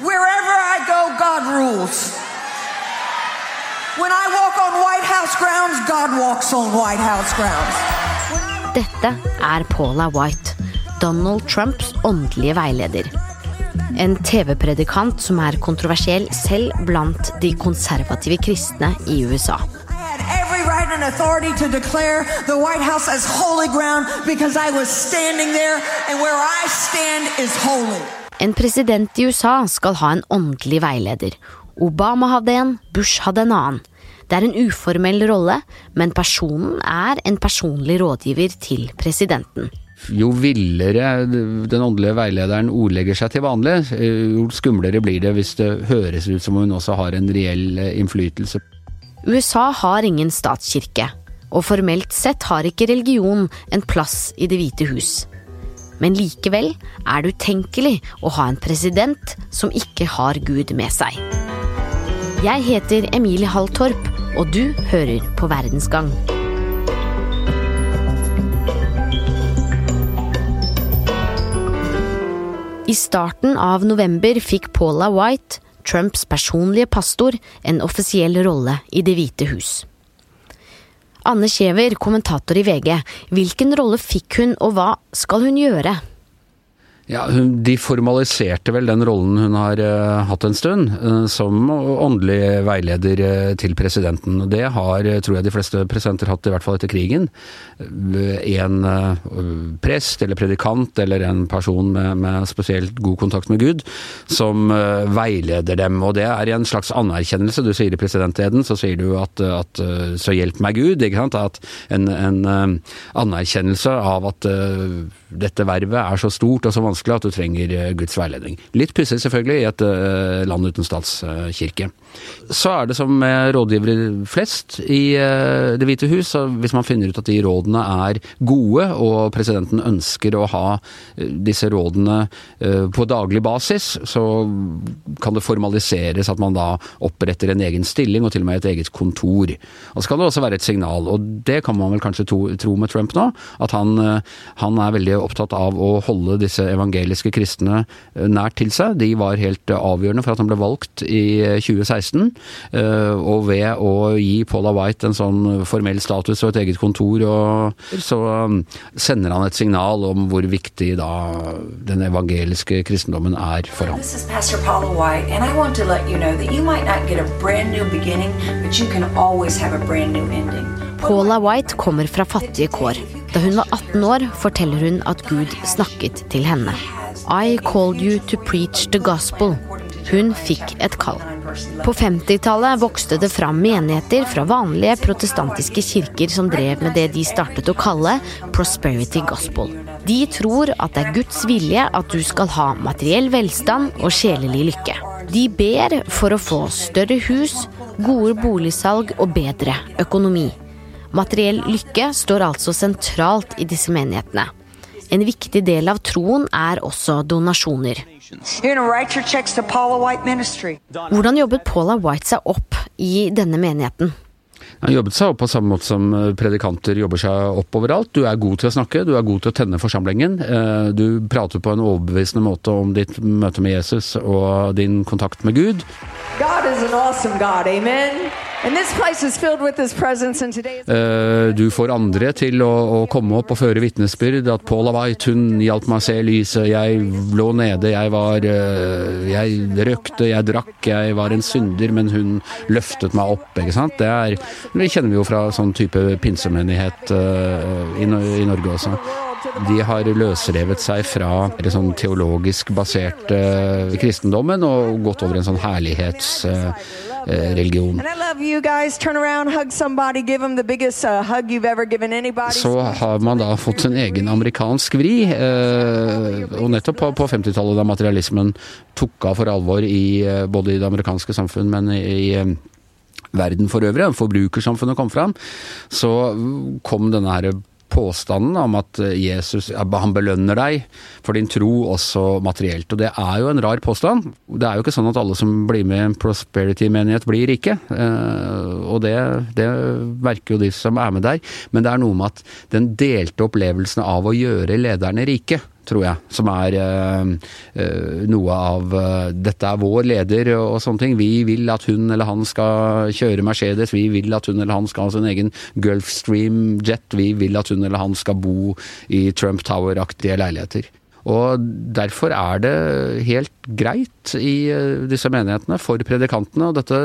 Wherever I go, God rules. When I walk on White House grounds, God walks on White House grounds. Dette er Paula White, Donald Trumps åndelige veileder. En TV-predikant som er kontroversiell selv blant de konservative kristne i USA. I had every right and authority to declare the White House as holy ground because I was standing there, and where I stand is holy. En president i USA skal ha en åndelig veileder. Obama hadde en, Bush hadde en annen. Det er en uformell rolle, men personen er en personlig rådgiver til presidenten. Jo villere den åndelige veilederen ordlegger seg til vanlig, jo skumlere blir det hvis det høres ut som hun også har en reell innflytelse. USA har ingen statskirke, og formelt sett har ikke religion en plass i Det hvite hus. Men likevel er det utenkelig å ha en president som ikke har Gud med seg. Jeg heter Emilie Halltorp, og du hører på Verdensgang. I starten av november fikk Paula White, Trumps personlige pastor, en offisiell rolle i Det hvite hus. Anne Kjever, kommentator i VG, hvilken rolle fikk hun, og hva skal hun gjøre? Ja, De formaliserte vel den rollen hun har uh, hatt en stund, uh, som åndelig veileder uh, til presidenten. Det har, tror jeg, de fleste presidenter hatt, i hvert fall etter krigen. En prest eller predikant eller en person med, med, spesielt god kontakt med Gud, som veileder dem. Og det er en slags anerkjennelse. Du sier i presidenteden, så sier du at, at så hjelp meg Gud. ikke sant? At en, en anerkjennelse av at dette vervet er så stort og så vanskelig vanskelig at du trenger eh, Guds veiledning. Litt pussig selvfølgelig i et eh, land uten statskirke. Så er det som med rådgivere flest i eh, Det hvite hus, hvis man finner ut at de rådene er gode, og presidenten ønsker å ha disse rådene på daglig basis, så kan det formaliseres at man da oppretter en egen stilling, og til og med et eget kontor. Og Så kan det også være et signal, og det kan man vel kanskje tro med Trump nå, at han, han er veldig opptatt av å holde disse evangelistene evangeliske kristne eh, nært til seg. De var helt eh, avgjørende for at han ble valgt i 2016. Eh, og ved å gi Paula White en sånn formell status og et eget kontor, så sender han et signal om hvor viktig da den evangeliske kristendommen er for ham. This is Pastor Paula White, and I want to let you know that you might not get a brand new beginning, but you can always have a brand new ending. Paula White kommer fra fattige kår. Da hun var 18 år, forteller hun at Gud snakket til henne. I called you to preach the gospel. Hun fikk et kall. På 50-tallet vokste det fram menigheter fra vanlige protestantiske kirker som drev med det de startet å kalle prosperity gospel. De tror at det er Guds vilje at du skal ha materiell velstand og sjelelig lykke. De ber for å få større hus, gode boligsalg og bedre økonomi. Materiell lykke står altså sentralt i disse menighetene. En viktig del av troen er også donasjoner. Hvordan jobbet Paula White seg opp i denne menigheten? Han jobbet seg opp på samme måte som eh, predikanter jobber seg opp overalt. Du er god til å snakke, du er god til å tenne forsamlingen. Eh, du prater på en overbevisende måte om ditt møte med Jesus og din kontakt med Gud. God is an awesome God, amen. Uh, du får andre til å, å, komme opp og føre vitnesbyrd. At Paula White hun hjalp meg å se lyset. Jeg lå nede, jeg var uh, Jeg røkte, jeg drakk, jeg var en synder, men hun løftet meg opp. ikke sant? Det, er, det kjenner vi jo fra sånn type pinsemenighet uh, i, i Norge også. De har løsrevet seg fra den sånn teologisk basert uh, kristendommen og gått over en sånn herlighetsreligion. Uh, Så har man da fått en egen amerikansk vri, uh, og nettopp på, på 50-tallet da materialismen tok av for alvor i både i det amerikanske samfunn, men i, i verden for øvrig, forbrukersamfunnet kom fram, så kom denne her påstanden om at Jesus han belønner deg for din tro også materielt. Og det er jo en rar påstand. Det er jo ikke sånn at alle som blir med i en prosperity-menighet blir rike. Eh, og det, det merker jo de som er med der. Men det er noe med at den delte opplevelsen av å gjøre lederne rike, tror jeg, som er uh, uh, noe av uh, Dette er vår leder og, sånne ting. Vi vil at hun eller han skal kjøre Mercedes, vi vil at hun eller han skal ha sin egen Gulfstream jet, vi vil at hun eller han skal bo i Trump Tower-aktige leiligheter. Og derfor er det helt greit i eh, disse menighetene for predikantene. Og dette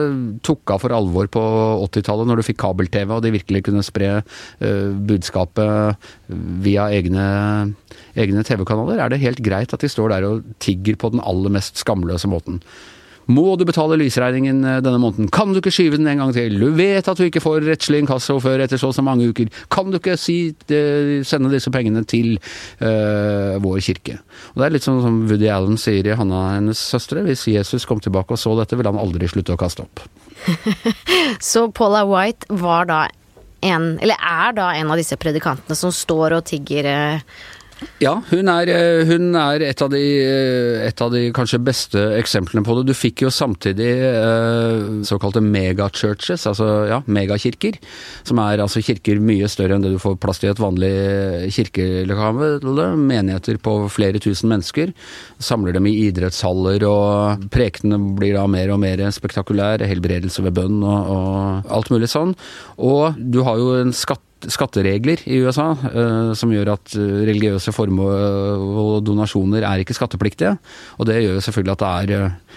tok av for alvor på 80-tallet, når du fikk kabel-TV og de virkelig kunne spre uh, budskapet via egne, egne TV-kanaler. Er det helt greit at de står der og tigger på den aller mest skamløse måten. Må du betale lysregningen eh, denne måneden? Kan du ikke skyve den en gang til? Du vet at du ikke får rettslig inkasso før etter så og så mange uker. Kan du ikke si, eh, sende disse pengene til uh, vår kirke? Og Det er litt sånn som Woody Allen sier i Hanna hennes søstre. Hvis Jesus kom tilbake og så dette, ville han aldri slutte å kaste opp. så Paula White var da en, eller er da en av disse predikantene som står og tigger ja, hun er, eh, hun er et, av de, eh, et, av de, kanskje beste eksemplene på det. Du fikk jo samtidig eh, såkalte megachurches, altså ja, megakirker. Som er altså kirker mye større enn det du får plass til i et vanlig kirkelokale. Menigheter på flere tusen mennesker. Samler dem i idrettshaller, og prekenene blir da mer og mer spektakulære. Helbredelse ved bønn og, og alt mulig sånn. Og du har jo en skatt skatteregler i USA uh, som gjør at eh, religiøse formål og donasjoner er ikke skattepliktige. Og det gjør selvfølgelig at det er uh,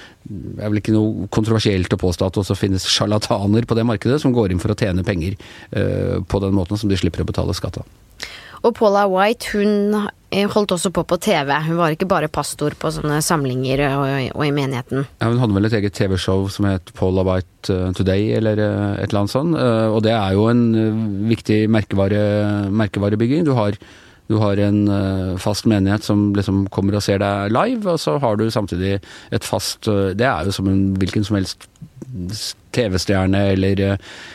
er vel ikke noe kontroversielt å påstå at det også finnes sjarlataner på det markedet som går inn for å tjene penger på den måten som de slipper å betale skatt av. Og Paula White hun holdt også på på TV. Hun var ikke bare pastor på sånne samlinger og, og i menigheten. Ja, Hun hadde vel et eget TV-show som het Paula White eh, Today, eller eh, et eller annet sånt. Eh, og det er jo en viktig merkevare, merkevarebygging. Du har du har en fast menighet som liksom kommer og ser deg live, og så har du samtidig et fast Det er jo som en hvilken som helst TV-stjerne eller,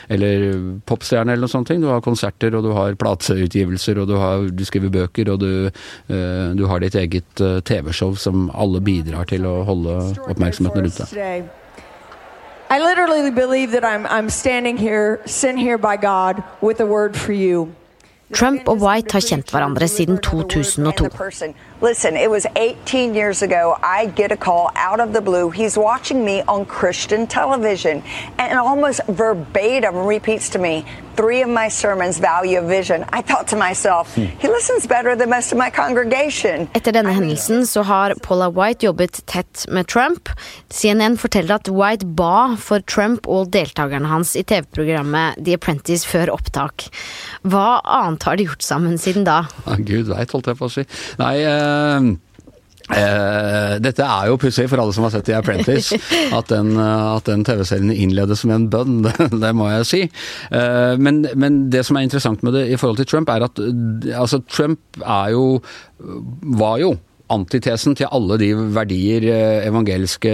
eller popstjerne eller noe sånt. Du har konserter, og du har plateutgivelser, og du, har, du skriver bøker, og du, du har ditt eget TV-show som alle bidrar til å holde oppmerksomheten rundt deg. I literally believe that I'm, I'm standing here, sent here by God with a word for you. Trump og White har kjent hverandre siden 2002. Listen, it was 18 years ago. I get a call out of the blue. He's watching me on Christian television and almost verbatim repeats to me three of my sermons value vision. I thought to myself, hmm. he listens better than most of my congregation. Etter denne hendelsen så har Paula White jobbet tett med Trump. CNN forteller at White ba for Trump og deltakerne hans i TV-programmet The Apprentice før opptak. Hva annet har de gjort sammen siden da? Gud veit, holdt jeg på å si. Nei, eh, dette er jo pussig for alle som har sett The Apprentice. At den, den TV-serien innledes med en bønn, det, det, må jeg si. Eh, men, men, det som er interessant med det i forhold til Trump, er at altså, Trump er jo var jo antitesen til alle de verdier evangelske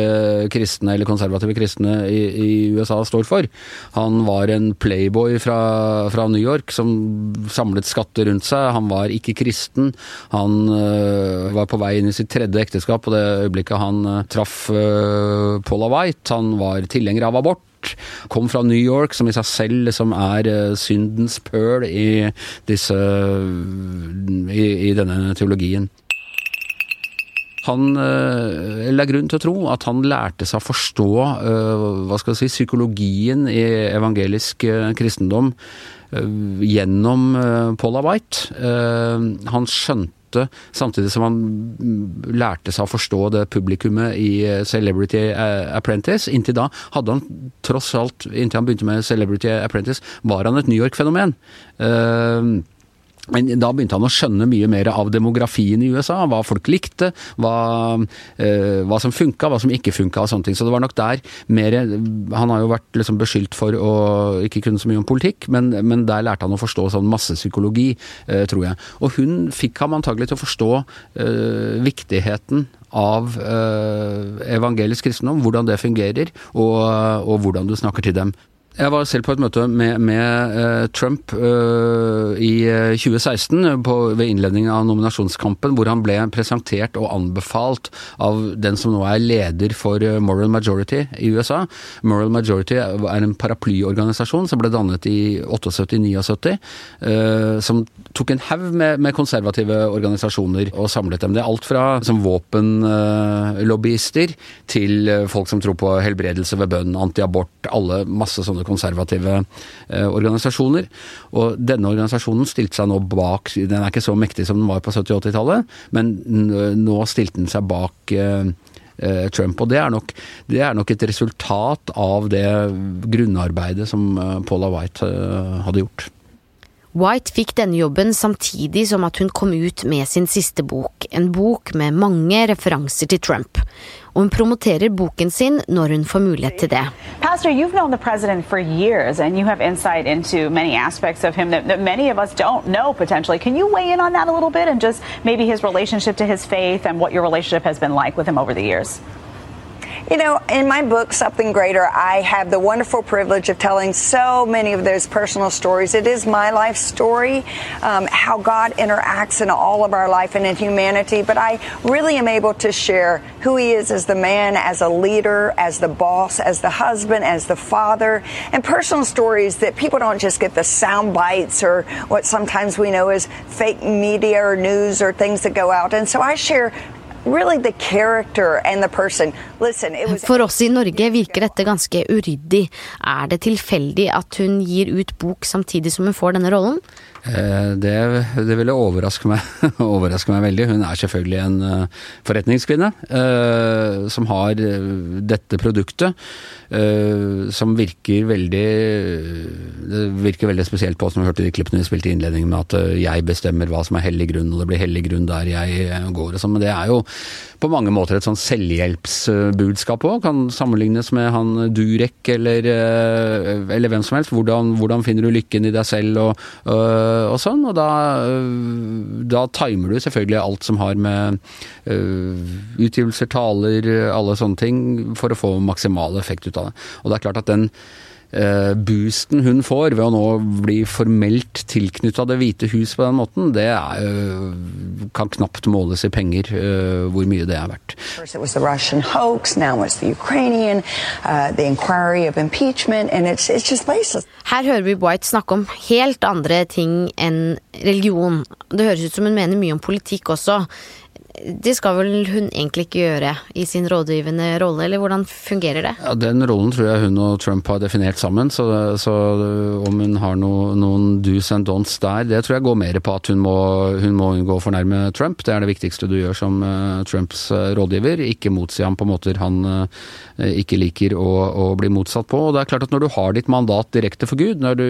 kristne eller konservative kristne i, i USA står for. Han var en playboy fra, fra, New York som samlet skatter rundt seg. Han var ikke kristen. Han uh, var på vei inn i sitt tredje ekteskap på det øyeblikket han uh, traff uh, Paula White. Han var tilhenger av abort kom fra New York, som i seg selv liksom er syndens pøl i, disse, i, i denne teologien. Han legger eller det er grunn til å tro at han lærte seg å forstå eh, hva skal jeg si, psykologien i evangelisk eh, kristendom gjennom Paula White. Han skjønte samtidig som han mm, lærte seg å forstå det publikummet i Celebrity Apprentice. Inntil da hadde han tross alt, inntil han begynte med Celebrity Apprentice, var han et New York-fenomen. Men da begynte han å skjønne mye mer av demografien i USA. Hva folk likte, hva, eh, hva som funka, hva som ikke funka og sånne ting. Så det var nok der mer Han har jo vært liksom beskyldt for å ikke kunne så mye om politikk, men, men der lærte han å forstå sånn massepsykologi, eh, tror jeg. Og hun fikk ham antagelig til å forstå eh, viktigheten av eh, evangelisk kristendom, hvordan det fungerer, og, og hvordan du snakker til dem Jeg var selv på et møte med, med uh, Trump uh, i 2016, eh, på, ved innledningen av nominasjonskampen, hvor han ble presentert og anbefalt av den som nå er leder for Moral Majority i USA. Moral Majority er en paraplyorganisasjon som ble dannet i 78-79, uh, som tok en haug med, med, konservative organisasjoner og samlet dem. Det er alt fra som våpenlobbyister til folk som tror på helbredelse ved bønn, antiabort, alle masse sånne konservative eh, organisasjoner. Og denne organisasjonen stilte seg nå bak Den er ikke så mektig som den var på 70-80-tallet, men nå stilte den seg bak eh, eh, Trump. Og det er, nok, det er, nok, et resultat av det grunnarbeidet som eh, Paula White eh, hadde gjort. White fikk denne jobben samtidig som at hun kom ut med sin siste bok, en bok med mange referanser til Trump. Og hun promoterer boken sin når hun får mulighet til det. Pastor, you've known the president for years and you have insight into many aspects of him that, that many of us don't know potentially. Can you weigh in on that a little bit and just maybe his relationship to his faith and what your relationship has been like with him over the years? You know, in my book, Something Greater, I have the wonderful privilege of telling so many of those personal stories. It is my life story, um, how God interacts in all of our life and in humanity, but I really am able to share who He is as the man, as a leader, as the boss, as the husband, as the father, and personal stories that people don't just get the sound bites or what sometimes we know as fake media or news or things that go out. And so I share For oss i Norge virker dette ganske uryddig. Er det tilfeldig at hun gir ut bok samtidig som hun får denne rollen? Eh, det, det ville overraske meg, overraske meg veldig. Hun er selvfølgelig en uh, forretningskvinne uh, som har dette produktet. som virker veldig Det virker veldig spesielt på, som vi hørte i de klippene vi spilte i innledningen, med at jeg bestemmer hva som er hellig grunn, og det blir hellig grunn der jeg går og sånn. Men det er jo på mange måter et sånn selvhjelpsbudskap òg. Kan sammenlignes med han Durek eller, eller hvem som helst. Hvordan, hvordan, finner du lykken i deg selv og Eh, og sånn. Og da, eh, da, timer du selvfølgelig alt som har med utgivelser, taler, alle sånne ting, for å få maksimal effekt ut av det. Og det er klart at den Eh, boosten hun får ved å nå bli formelt tilknytta Det hvite hus på den måten, det er, eh, kan knapt måles i penger eh, hvor mye det er verdt. Uh, Her hører vi White snakke om helt andre ting enn religion. Det høres ut som hun mener mye om politikk også. Det skal vel hun egentlig ikke gjøre i sin rådgivende rolle, eller hvordan fungerer det? Ja, Den rollen tror jeg hun og Trump har definert sammen, så, så om hun har no, noen do's and don'ts der, det tror jeg går mer på at hun må, hun må unngå å fornærme Trump. Det er det viktigste du gjør som uh, Trumps uh, rådgiver. Ikke motsi ham på måter han ikke liker å, å, bli motsatt på. Og det er klart at når du har ditt mandat direkte for Gud, når du,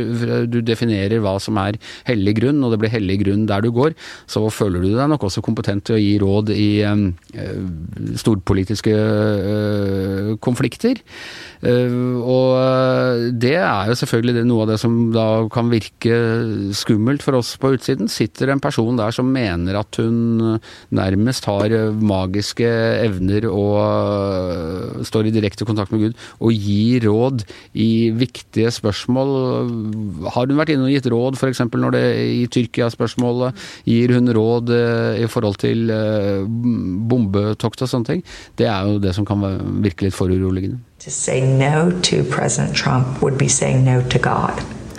du definerer hva som er hellig grunn, og det blir hellig grunn der du går, så føler du deg nok også kompetent til å gi råd råd i eh, storpolitiske eh, konflikter. Eh, og det er jo selvfølgelig noe av det som da kan virke skummelt for oss på utsiden. Sitter en person der som mener at hun nærmest har magiske evner og står i direkte kontakt med Gud, og gir råd i viktige spørsmål. Har hun vært inne og gitt råd f.eks. når det i Tyrkia-spørsmålet gir hun råd i forhold til bombetokt og sånne ting, det er jo det som kan virke litt foruroligende. No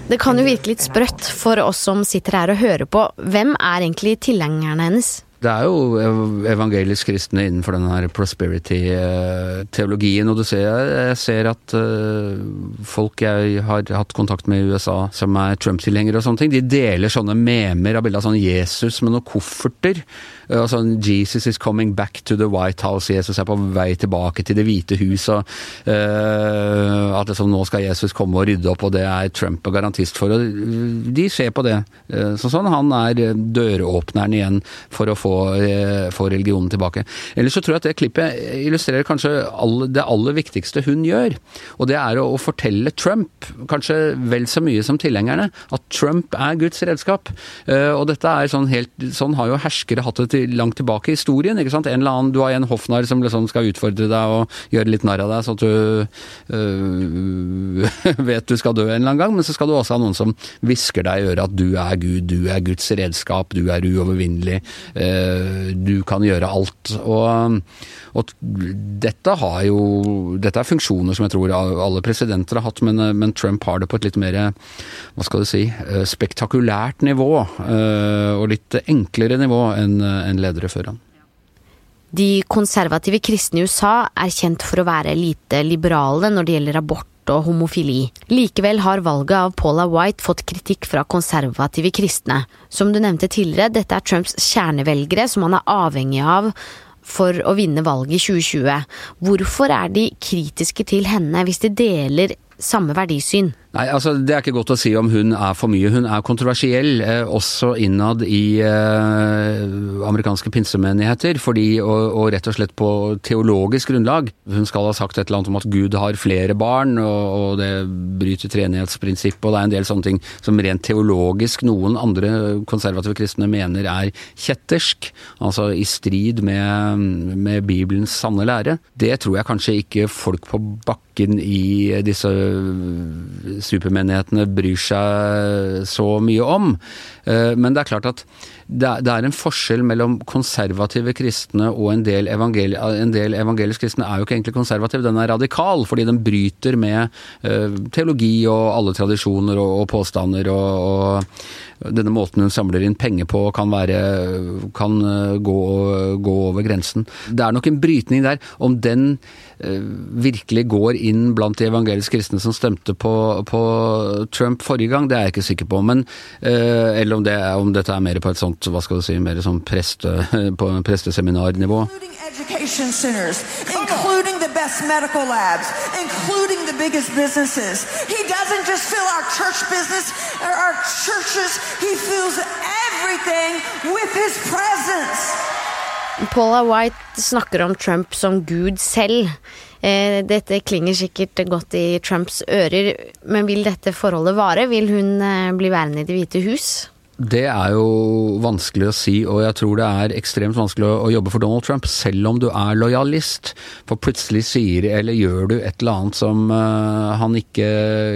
det kan jo virke litt sprøtt for oss som sitter her og hører på. Hvem er egentlig tilhengerne hennes? Det er jo evangelisk kristne innenfor denne her prosperity-teologien. Og du ser, jeg ser at uh, folk jeg har hatt kontakt med i USA som er Trump-tilhengere og sånne ting, de deler sånne memer av bildet av sånn Jesus med noen kofferter. Uh, sånn Jesus is coming back to the White House. Jesus er på vei tilbake til Det hvite hus. Og, uh, at liksom, nå skal Jesus komme og rydde opp, og det er Trump garantist for. Og de ser på det Så sånn. Han er døråpneren igjen for å få uh, få, religionen tilbake. Ellers så tror jeg at det klippet illustrerer kanskje alle, det aller viktigste hun gjør. Og det er å, å, fortelle Trump, kanskje vel så mye som tilhengerne, at Trump er Guds redskap. Uh, og dette er sånn helt Sånn har jo herskere hatt det langt tilbake i historien. ikke sant? En eller annen, Du har en hoffnarr som liksom skal utfordre deg og gjøre litt narr av deg, sånn at du øh, vet du skal dø en eller annen gang. Men så skal du også ha noen som hvisker deg i øret at du er Gud, du er Guds redskap, du er uovervinnelig, øh, du kan gjøre alt. Og, og dette har jo Dette er funksjoner som jeg tror alle presidenter har hatt, men, men Trump har det på et litt mer hva skal du si, spektakulært nivå. Og litt enklere nivå enn en ledere før han. De konservative kristne i USA er kjent for å være lite liberale når det gjelder abort og homofili. Likevel har valget av Paula White fått kritikk fra konservative kristne. Som du nevnte tidligere, dette er Trumps kjernevelgere som han er avhengig av for å vinne valget i 2020. Hvorfor er de kritiske til henne hvis de deler samme verdisyn? Nei, altså Det er ikke godt å si om hun er for mye. Hun er kontroversiell, eh, også innad i eh, amerikanske pinsemenigheter. fordi, og, og, rett og slett på teologisk grunnlag. Hun skal ha sagt et eller annet om at Gud har flere barn, og, og det bryter treenighetsprinsippet. Og det er en del sånne ting som rent teologisk noen andre konservative kristne mener er kjettersk. Altså i strid med, med Bibelens sanne lære. Det tror jeg kanskje ikke folk på bakken i disse supermenighetene bryr seg så mye om. Eh, men det er klart at det er en forskjell mellom konservative kristne og en del, evangel en del evangelisk kristne er jo ikke egentlig konservativ, den er radikal. Fordi den bryter med eh, teologi og alle tradisjoner og, påstander og, og, denne måten hun samler inn penger på kan være kan eh, gå, gå over grensen. Det er nok en brytning der. Om den virkelig går inn blant de evangelisk kristne som stemte på, på Trump forrige gang, det er jeg ikke sikker på. Men, eller om, det, om dette er mer på et sånt sånt, hva skal du si, mer sånn preste, på presteseminarnivå. Including the best medical labs, including the biggest businesses. He doesn't just fill our church business or our churches, he fills everything with his presence. Paula White snakker om Trump som Gud selv. Eh, dette klinger sikkert godt i Trumps ører, men vil dette forholdet vare? Vil hun eh, bli værende i Det hvite hus? Det er jo vanskelig å si, og jeg tror det er ekstremt vanskelig å, jobbe for Donald Trump, selv om du er lojalist. For plutselig sier eller gjør du et eller annet som uh, han ikke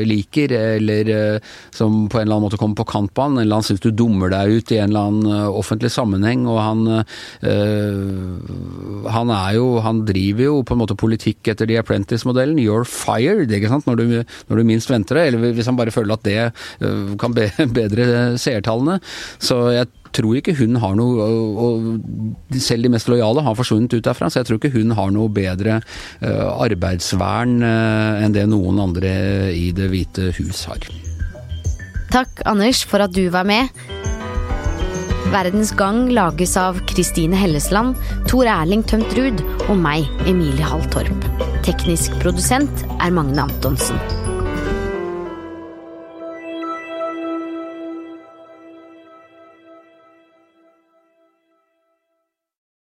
liker, eller uh, som på en eller annen måte kommer på kant på han, eller han syns du dummer deg ut i en eller annen uh, offentlig sammenheng, og han Han er jo Han driver jo på en måte politikk etter The Apprentice-modellen. You're fired, ikke sant, når du, når du minst venter det. Eller hvis han bare føler at det kan be, bedre seertallene navnet. Så jeg tror ikke hun har noe Og selv de mest lojale har forsvunnet ut derfra, så jeg tror ikke hun har noe bedre eh, arbeidsvern eh, enn det noen andre i Det hvite hus har. Takk, Anders, for at du var med. Verdens Gang lages av Kristine Hellesland, Tor Erling Tømt Ruud og meg, Emilie Hall Torp. Teknisk produsent er Magne Antonsen.